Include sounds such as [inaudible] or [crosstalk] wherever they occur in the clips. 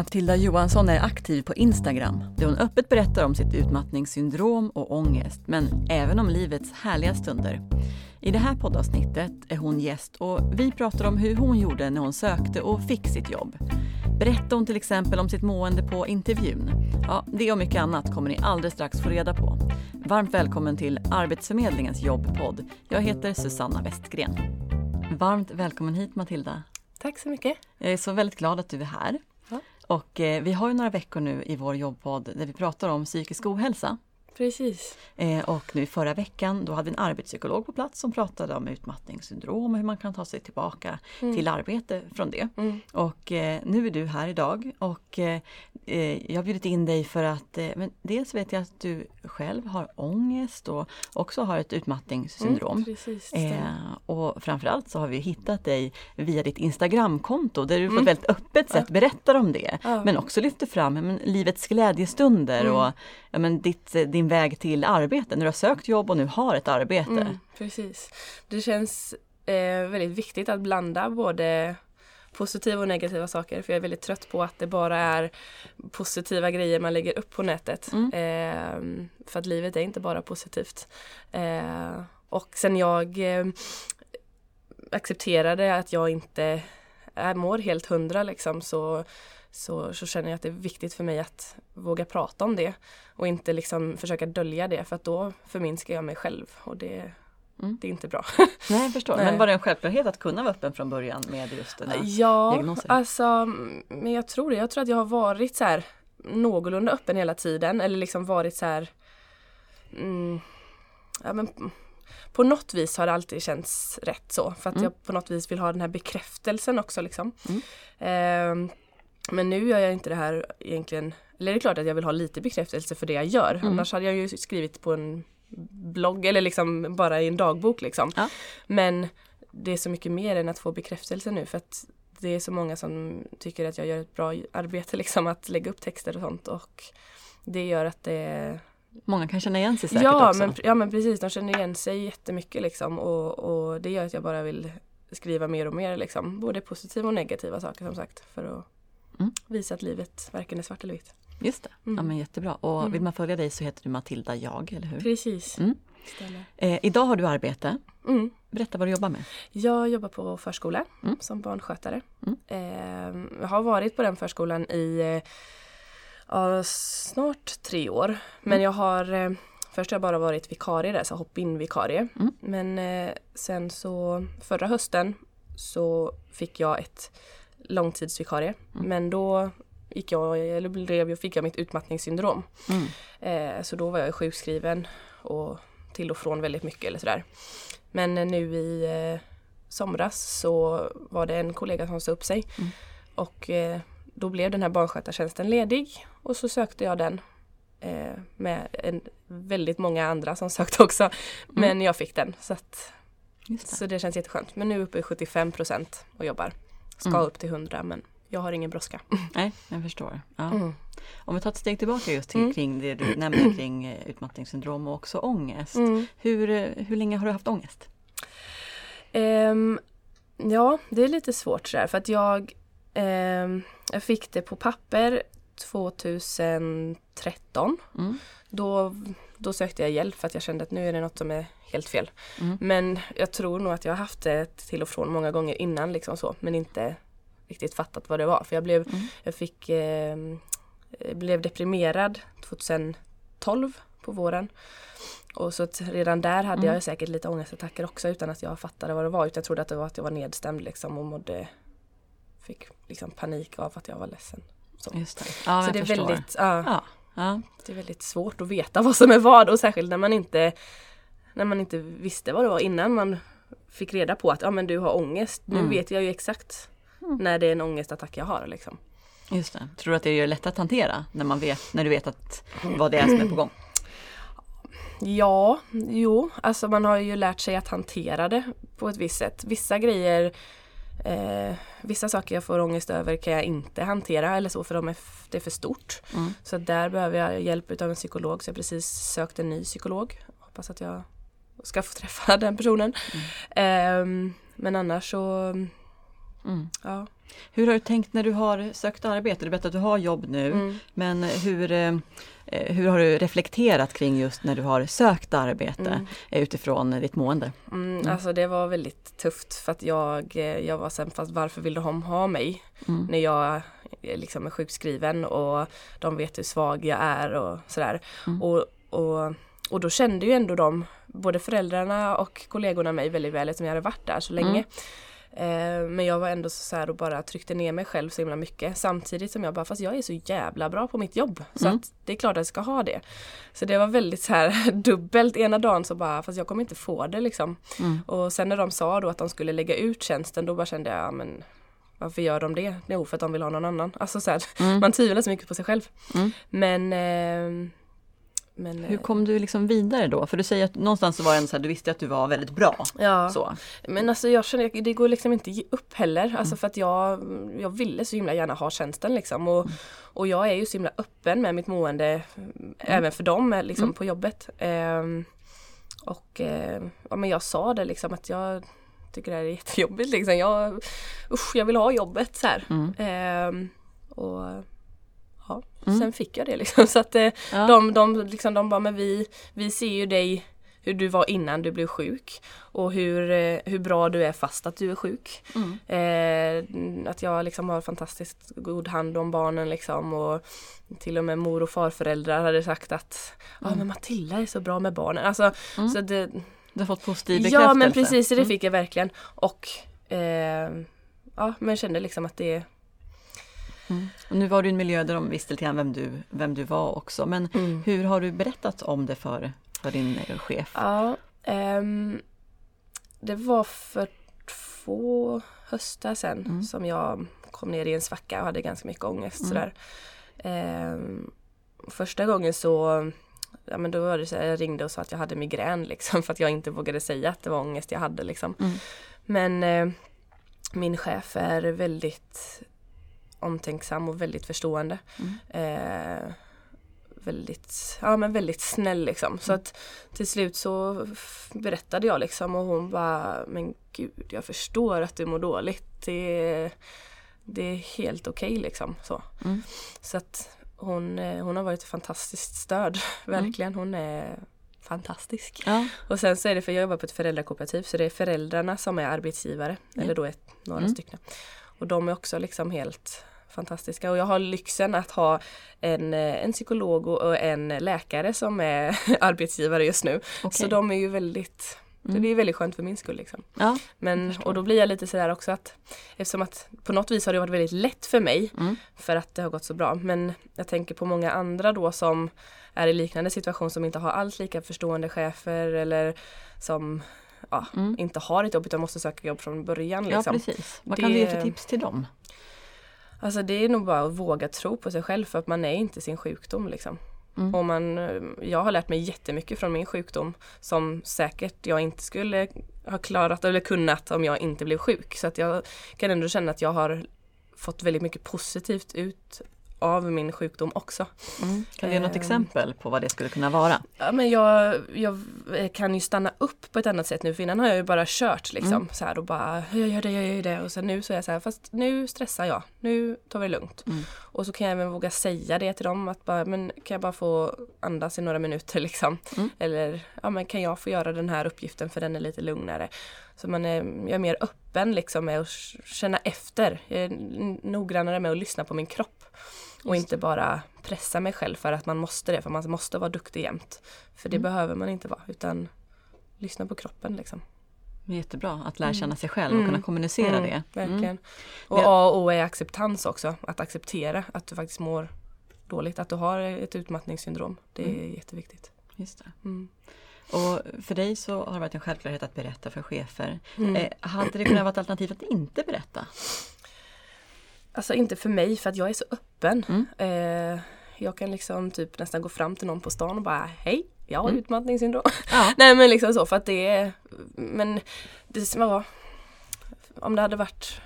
Matilda Johansson är aktiv på Instagram där hon öppet berättar om sitt utmattningssyndrom och ångest, men även om livets härliga stunder. I det här poddavsnittet är hon gäst och vi pratar om hur hon gjorde när hon sökte och fick sitt jobb. Berättar hon till exempel om sitt mående på intervjun? Ja, det och mycket annat kommer ni alldeles strax få reda på. Varmt välkommen till Arbetsförmedlingens jobbpodd. Jag heter Susanna Westgren. Varmt välkommen hit Matilda. Tack så mycket. Jag är så väldigt glad att du är här. Och eh, vi har ju några veckor nu i vår jobbpodd där vi pratar om psykisk ohälsa. Precis. Eh, och nu förra veckan då hade vi en arbetspsykolog på plats som pratade om utmattningssyndrom och hur man kan ta sig tillbaka Mm. till arbete från det. Mm. Och eh, nu är du här idag och eh, eh, jag har bjudit in dig för att eh, men dels vet jag att du själv har ångest och också har ett utmattningssyndrom. Mm, precis. Eh, och framförallt så har vi hittat dig via ditt Instagramkonto där du på Mm. ett väldigt öppet sätt berättar om det. Men också lyfter fram men, livets glädjestunder Mm. och ja, men, ditt, eh, din väg till arbete. När du har sökt jobb och nu har ett arbete. Mm, precis. Det känns eh, väldigt viktigt att blanda både positiva och negativa saker för jag är väldigt trött på att det bara är positiva grejer man lägger upp på nätet. Mm. Eh, för att livet är inte bara positivt. Eh, och sen jag eh, accepterade att jag inte är, mår helt hundra liksom så, så, så känner jag att det är viktigt för mig att våga prata om det och inte liksom försöka dölja det för att då förminskar jag mig själv och det, Mm. det är inte bra. Nej, jag förstår. Nej. Men var det en självklarhet att kunna vara öppen från början med just där? Ja, diagnoser? alltså men jag tror det. Jag tror att jag har varit så här någorlunda öppen hela tiden eller liksom varit så här mm, ja, men, på något vis har det alltid känts rätt så för att Mm. jag på något vis vill ha den här bekräftelsen också liksom. Mm. Men nu gör jag inte det här egentligen, eller det är klart att jag vill ha lite bekräftelse för det jag gör. Mm. Annars hade jag ju skrivit på en blogg eller liksom bara i en dagbok liksom. Ja. Men det är så mycket mer än att få bekräftelse nu för att det är så många som tycker att jag gör ett bra arbete [laughs] liksom att lägga upp texter och sånt och det gör att det Många kan känna igen sig säkert ja, också. men, ja men precis, de känner igen sig jättemycket liksom och, och det gör att jag bara vill skriva mer och mer liksom. Både positiva och negativa saker som sagt för att Mm. visa att livet varken är svart eller vitt. Just det. Ja, Mm. men jättebra. Och Mm. vill man följa dig så heter du Matilda Jag, eller hur? Precis. Mm. Eh, idag har du arbete. Mm. Berätta vad du jobbar med. Jag jobbar på förskola Mm. som barnskötare. Eh, jag har varit på den förskolan i eh, ja, snart tre år. Men jag har eh, Först har jag bara varit vikarie där, så hopp-in vikarie. Mm. Men eh, sen så förra hösten så fick jag ett långtidsvikarie. Mm. Men då gick jag, eller blev, fick jag mitt utmattningssyndrom. Mm. Eh, så då var jag sjukskriven och till och från väldigt mycket eller sådär. Men eh, nu i eh, somras så var det en kollega som sa upp sig. Mm. Och eh, då blev den här barnskötartjänsten ledig och så sökte jag den. Eh, med en, väldigt många andra som [laughs] sökte också. Men jag fick den så, att, det. så det känns jätteskönt. Men nu uppe i 75 procent och jobbar. Ska Mm. upp till 100 men jag har ingen brådska. [laughs] Nej, jag förstår. Ja. Mm. Om vi tar ett steg tillbaka just till, Mm. kring det du nämnde kring eh, utmattningssyndrom och också ångest. Mm. Hur, eh, hur länge har du haft ångest? Ehm, ja, det är lite svårt sådär för att jag, ehm, jag fick det på papper 2013. Mm. Då, då sökte jag hjälp för att jag kände att nu är det något som är helt fel. Mm. Men jag tror nog att jag har haft det till och från många gånger innan liksom så men inte riktigt fattat vad det var. För jag blev, Mm. jag fick, ehm, eh, blev deprimerad 2012 på våren. Och så redan där hade Mm. jag säkert lite ångestattacker också utan att jag fattade vad det var. Utan jag trodde att det var att jag var nedstämd liksom och mådde, fick liksom panik av att jag var ledsen. Så, Just det. Ja, så det är förstår. väldigt, ja, Ja, ja. det är väldigt svårt att veta vad som är vad och särskilt när man inte när man inte visste vad det var innan man fick reda på att ja men du har ångest. Nu Mm. vet jag ju exakt Mm. när det är en ångestattack jag har. Liksom. just det. Tror du att det det lättare att hantera när, man vet, när du vet att, vad det är som är på gång? [clears throat] Ja, jo, alltså man har ju lärt sig att hantera det på ett visst sätt. Vissa grejer, eh, vissa saker jag får ångest över kan jag inte hantera eller så för de är det är för stort. Mm. Så där behöver jag hjälp av en psykolog så jag precis sökt en ny psykolog. Hoppas att jag ska få träffa [laughs] den personen. Ehm, men annars så, Mm. ja. Hur har du tänkt när du har sökt arbete? Du berättade att du har jobb nu, Mm. men hur, eh, hur har du reflekterat kring just när du har sökt arbete Mm. eh, utifrån ditt mående? Mm, Alltså det var väldigt tufft för att jag, eh, jag var sen fast varför vill de ha mig? Mm. När jag eh, liksom är sjukskriven och de vet hur svag jag är och sådär. Mm. Och, och, och då kände ju ändå de, både föräldrarna och kollegorna mig väldigt väl eftersom jag hade varit där så länge. Mm. Eh, men jag var ändå så här och bara tryckte ner mig själv så himla mycket samtidigt som jag bara fast jag är så jävla bra på mitt jobb så Mm. att det är klart att jag ska ha det. Så det var väldigt så här [laughs] dubbelt ena dagen så bara fast jag kommer inte få det liksom. Mm. Och sen när de sa då att de skulle lägga ut tjänsten då bara kände jag ja, men varför gör de det? Jo för att de vill ha någon annan. Alltså så här, Mm. [laughs] man tvivlar så mycket på sig själv. Mm. Men, eh, men Hur eh, kom du liksom vidare då? För du säger att någonstans så var det så här, du visste att du var väldigt bra. ja. Så. Men alltså jag känner, det går liksom inte upp heller. Mm. Alltså för att jag, jag ville så himla gärna ha tjänsten liksom. Och, Mm. och jag är ju så himla öppen med mitt mående. Även för dem eh, liksom Mm. på jobbet. Ehm, och eh, ja, men jag sa det liksom att jag tycker det här är [laughs] jättejobbigt liksom. Jag, usch, jag vill ha jobbet så här. Mm. Ehm, och ja, Mm. sen fick jag det liksom. [laughs] Så att eh, Ja. de, de, liksom, de bara, men vi, vi ser ju dig hur du var innan du blev sjuk och hur, eh, hur bra du är fast att du är sjuk. Mm. Eh, att jag liksom har fantastiskt god hand om barnen liksom och till och med mor och farföräldrar hade sagt att Mm. men Matilda är så bra med barnen. Alltså, Mm. så det, Du har fått positiv bekräftelse? ja men precis, det Mm. fick jag verkligen. Och eh, ja men jag kände liksom att det Mm. Och nu var du i en miljö där de visste lite grann vem du, vem du var också. Men mm. hur har du berättat om det för, för din chef? Ja, ehm, det var för två höstar sedan Mm. som jag kom ner i en svacka och hade ganska mycket ångest. Mm. Sådär. Ehm, första gången så Ja men då var det så här, jag ringde och sa att jag hade migrän [laughs] liksom för att jag inte vågade säga att det var ångest jag hade liksom. Mm. Men eh, min chef är väldigt omtänksam och väldigt förstående. Mm. Eh, väldigt, ja men väldigt snäll liksom. Så att till slut så berättade jag liksom och hon bara Men gud jag förstår att du mår dåligt. Det, det är helt okej liksom. Så, Mm. så att hon, eh, hon har varit ett fantastiskt stöd. [laughs] Verkligen. Hon är fantastisk. Ja. Och sen så är det för jag jobbar på ett föräldrakooperativ så det är föräldrarna som är arbetsgivare. Ja. Eller då ett, några Mm. stycken. Och de är också liksom helt fantastiska. Och jag har lyxen att ha en, eh, en psykolog och en läkare som är [laughs] arbetsgivare just nu. okej. Så de är ju väldigt Mm. Det är väldigt skönt för min skull. Liksom. ja. Men, och då blir jag lite sådär också att eftersom att på något vis har det varit väldigt lätt för mig Mm. för att det har gått så bra. Men jag tänker på många andra då som är i liknande situation som inte har alls lika förstående chefer eller som ja, Mm. inte har ett jobb utan måste söka jobb från början. ja, Liksom. precis. Vad kan du ge för Det- tips till dem? Alltså det är nog bara att våga tro på sig själv för att man är inte sin sjukdom. Liksom. Mm. Och man, jag har lärt mig jättemycket från min sjukdom som säkert jag inte skulle ha klarat eller kunnat om jag inte blev sjuk. Så att jag kan ändå känna att jag har fått väldigt mycket positivt ut av min sjukdom också. Mm. Kan du ge något Ehm. exempel på vad det skulle kunna vara? Ja, men jag, jag kan ju stanna upp på ett annat sätt nu för innan har jag ju bara kört liksom Mm. så här och bara jag gör det, jag gör det och sen nu så är jag så här fast nu stressar jag, nu tar vi det lugnt. Mm. Och så kan jag även våga säga det till dem att bara men kan jag bara få andas i några minuter [laughs] liksom. Mm. Eller ja men kan jag få göra den här uppgiften för den är lite lugnare. Så man är, jag är mer öppen liksom med att känna efter. Jag är noggrannare med att lyssna på min kropp. Och inte bara pressa mig själv för att man måste det, för man måste vara duktig jämt. För det Mm. behöver man inte vara, utan lyssna på kroppen liksom. Jättebra att lära Mm. känna sig själv och Mm. kunna kommunicera Mm, det. Verkligen. Mm. Och Det- A och O är acceptans också, att acceptera att du faktiskt mår dåligt, att du har ett utmattningssyndrom. Det är Mm. jätteviktigt. Just det. Mm. Och för dig så har det varit en självklarhet att berätta för chefer. Mm. Eh, hade det kunnat vara ett alternativ att inte berätta? Alltså inte för mig för att jag är så öppen. Mm. Eh, jag kan liksom typ nästan gå fram till någon på stan och bara hej, jag har Mm. utmattningssyndrom. Ja. [laughs] Nej men liksom så för att det är Men det som var Om det hade varit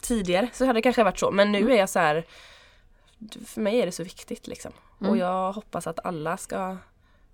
Tidigare så hade det kanske varit så men nu Mm. är jag så här För mig är det så viktigt liksom. Mm. Och jag hoppas att alla ska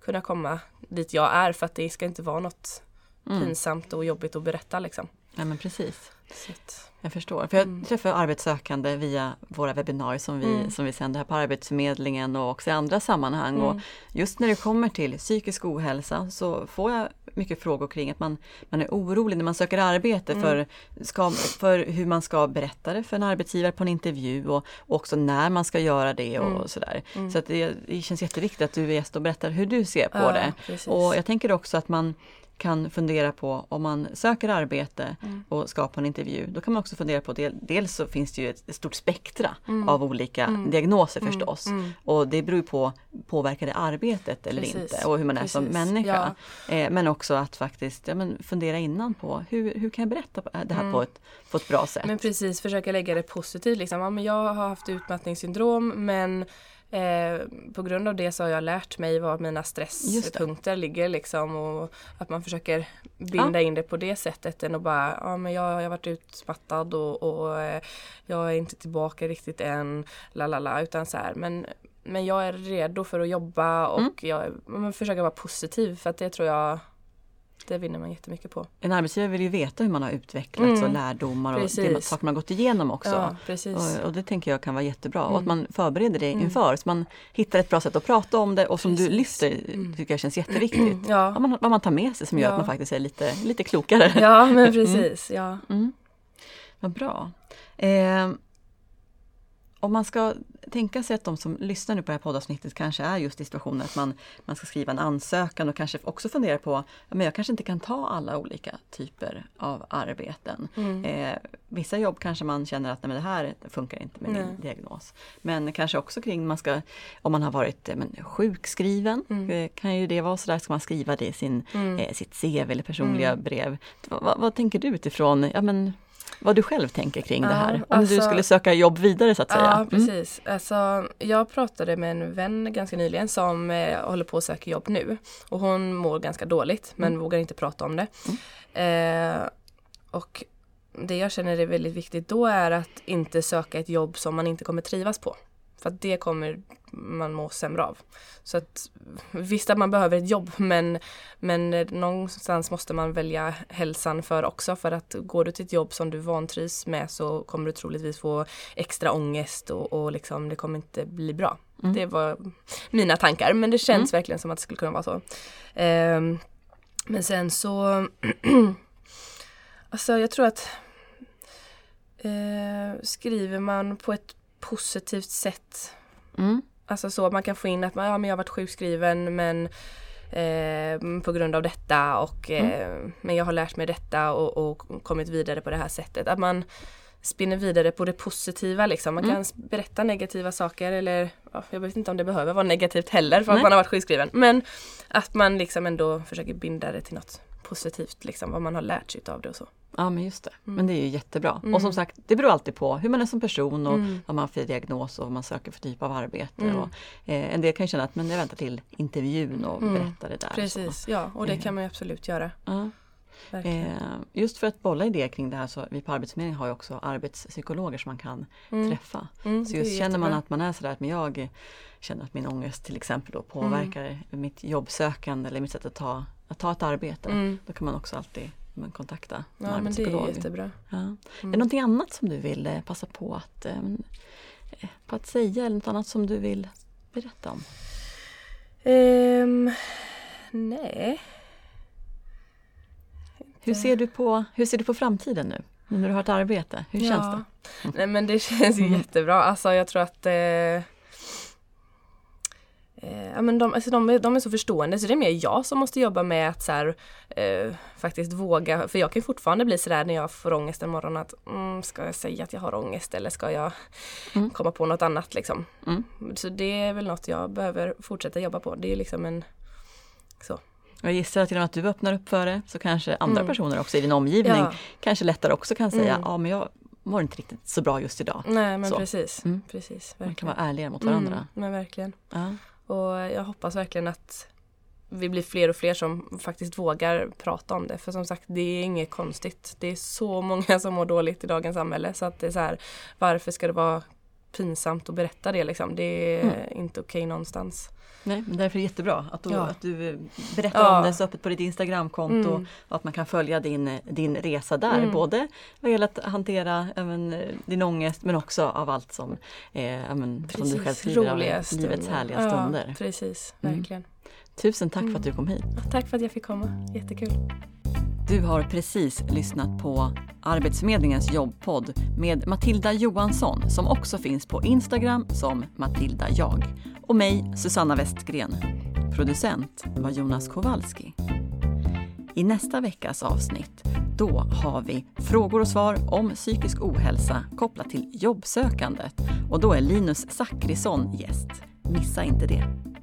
kunna komma dit jag är för att det ska inte vara något Mm. pinsamt och jobbigt att berätta liksom. Nej men precis. Att, Jag förstår. För jag Mm. träffar arbetssökande via våra webbinarier som vi, Mm. som vi sänder här på Arbetsförmedlingen och också i andra sammanhang. Och mm, just när det kommer till psykisk ohälsa så får jag mycket frågor kring att man, man är orolig när man söker arbete Mm. för, ska, för hur man ska berätta det för en arbetsgivare på en intervju och, och också när man ska göra det och Mm. sådär. mm. Så att det, det känns jätteviktigt att du är gäst och berättar hur du ser på Ja, det. precis. Och jag tänker också att man kan fundera på om man söker arbete Mm. och ska på en intervju, då kan man också fundera på del, dels så finns det ju ett, stort spektra Mm. av olika Mm. diagnoser Mm, förstås. mm. Och det beror ju på, påverkar det arbetet eller Precis, inte och hur man är som precis. människa. Eh, men också att faktiskt ja, men fundera innan på hur, hur kan jag berätta det här Mm. på, ett, på ett bra sätt. Men precis, försöka lägga det positivt. Liksom. Ja, men jag har haft utmattningssyndrom men eh, på grund av det så har jag lärt mig var mina stresspunkter ligger. Liksom, och att man försöker binda in det på det sättet än att bara, ja men jag, jag har varit utmattad och, och eh, jag är inte tillbaka riktigt än, la la la, utan så här, men men jag är redo för att jobba och Mm. jag men försöka vara positiv för att det tror jag det vinner man jättemycket på. En arbetsgivare vill ju veta hur man har utvecklats Mm. och lärdomar och det, saker man gått igenom också. Ja. Och, och det tänker jag kan vara jättebra. Och att Mm. man förbereder det Mm. inför så man hittar ett bra sätt att prata om det och som du Precis. lyfter Mm. tycker jag känns jätteviktigt. Ja. Vad, man, vad man tar med sig som gör Ja. att man faktiskt är lite, lite klokare. Ja men precis. Ja. Mm. Vad bra. Eh, om man ska tänka sig att de som lyssnar nu på det här poddavsnittet kanske är just i situationen att man, man ska skriva en ansökan och kanske också fundera på men jag kanske inte kan ta alla olika typer av arbeten. Mm. Eh, vissa jobb kanske man känner att nej, men det här funkar inte med min Nej. diagnos. Men kanske också kring man ska, om man har varit eh, men, sjukskriven, Mm. eh, kan ju det vara sådär, ska man skriva det i sin, Mm. eh, sitt CV eller personliga Mm. brev. Vad, vad, vad tänker du utifrån ja, men, vad du själv tänker kring det Ja, här? Om du alltså- skulle söka jobb vidare så att säga. Ja Mm. precis. Alltså, jag pratade med en vän ganska nyligen som eh, håller på att söka jobb nu. Och hon mår ganska dåligt men Mm. vågar inte prata om det. Eh, och det jag känner är väldigt viktigt då är att inte söka ett jobb som man inte kommer trivas på. För att det kommer man må sämre av. Så att visst att man behöver ett jobb men, men någonstans måste man välja hälsan för också för att går du till ett jobb som du vantrivs med så kommer du troligtvis få extra ångest och, och liksom det kommer inte bli bra. Mm. Det var mina tankar men det känns verkligen som att det skulle kunna vara så. Ehm, men sen så [clears throat] Alltså jag tror att eh, skriver man på ett positivt sätt Mm. Alltså så att man kan få in att man, ja, men jag har varit sjukskriven men eh, på grund av detta och eh, men jag har lärt mig detta och, och kommit vidare på det här sättet. Att man spinner vidare på det positiva liksom. Man Mm. kan berätta negativa saker eller ja, jag vet inte om det behöver vara negativt heller för att Nej. man har varit sjukskriven. Men att man liksom ändå försöker binda det till något positivt liksom. Vad man har lärt sig av det och så. Ja men just det, Mm. men det är ju jättebra. Mm. Och som sagt, det beror alltid på hur man är som person och Mm. vad man har för diagnos och vad man söker för typ av arbete. Mm. Och, eh, en del kan ju känna att men jag väntar till intervjun och Mm. berättar det där. Så. Precis, ja och det Eh. kan man ju absolut göra. Ja. Eh, just för att bolla idéer kring det här så vi på Arbetsförmedlingen har ju också arbetspsykologer som man kan Mm. träffa. Mm, Så just känner man att man är sådär att jag känner att min ångest till exempel då påverkar mitt jobbsökande eller mitt sätt att ta, att ta ett arbete. Mm. Då kan man också alltid men, kontakta en Ja men det är arbetspsykolog. jättebra. Ja. Är Mm. det någonting annat som du vill eh, passa på att, eh, eh, på att säga eller något annat som du vill berätta om? Ehm, nej. Hur ser du på, hur ser du på framtiden nu? Nu när du har ett arbete, hur känns det? Nej men det känns Mm. jättebra. Alltså jag tror att eh, eh, ja, men de, alltså de, är, de är så förstående så det är mer jag som måste jobba med att så här, eh, faktiskt våga, för jag kan fortfarande bli sådär när jag får ångest en morgon att mm, ska jag säga att jag har ångest eller ska jag Mm. komma på något annat liksom. Mm. Så det är väl något jag behöver fortsätta jobba på. Det är liksom en så. Jag gissar att genom att du öppnar upp för det så kanske andra Mm. personer också i din omgivning Ja, kanske lättare också kan säga, Mm. ja men jag mår inte riktigt så bra just idag. nej men Så. precis. Mm. Precis, Man kan vara ärligare mot varandra. Men verkligen. Ja. Och jag hoppas verkligen att vi blir fler och fler som faktiskt vågar prata om det. För som sagt, det är inget konstigt. Det är så många som mår dåligt i dagens samhälle. Så att det är så här, varför ska det vara pinsamt att berätta det liksom. Det är Mm. inte okej någonstans. Nej, men därför är det jättebra att du, Ja. att du eh, berättar Ja. om det så öppet på ditt Instagramkonto Mm. och att man kan följa din, din resa där. Mm. Både vad gäller att hantera även, eh, din ångest men också av allt som, eh, ämen, som du själv skriver, av roliga livets stunder. härliga Ja, stunder. precis, Mm. verkligen. Tusen tack för Mm. att du kom hit. Tack för att jag fick komma, jättekul. Du har precis lyssnat på Arbetsförmedlingens jobbpodd med Matilda Johansson som också finns på Instagram som Matilda Jag och mig Susanna Westgren. Producent var Jonas Kowalski. I nästa veckas avsnitt då har vi frågor och svar om psykisk ohälsa kopplat till jobbsökandet och då är Linus Zackrisson gäst. Missa inte det.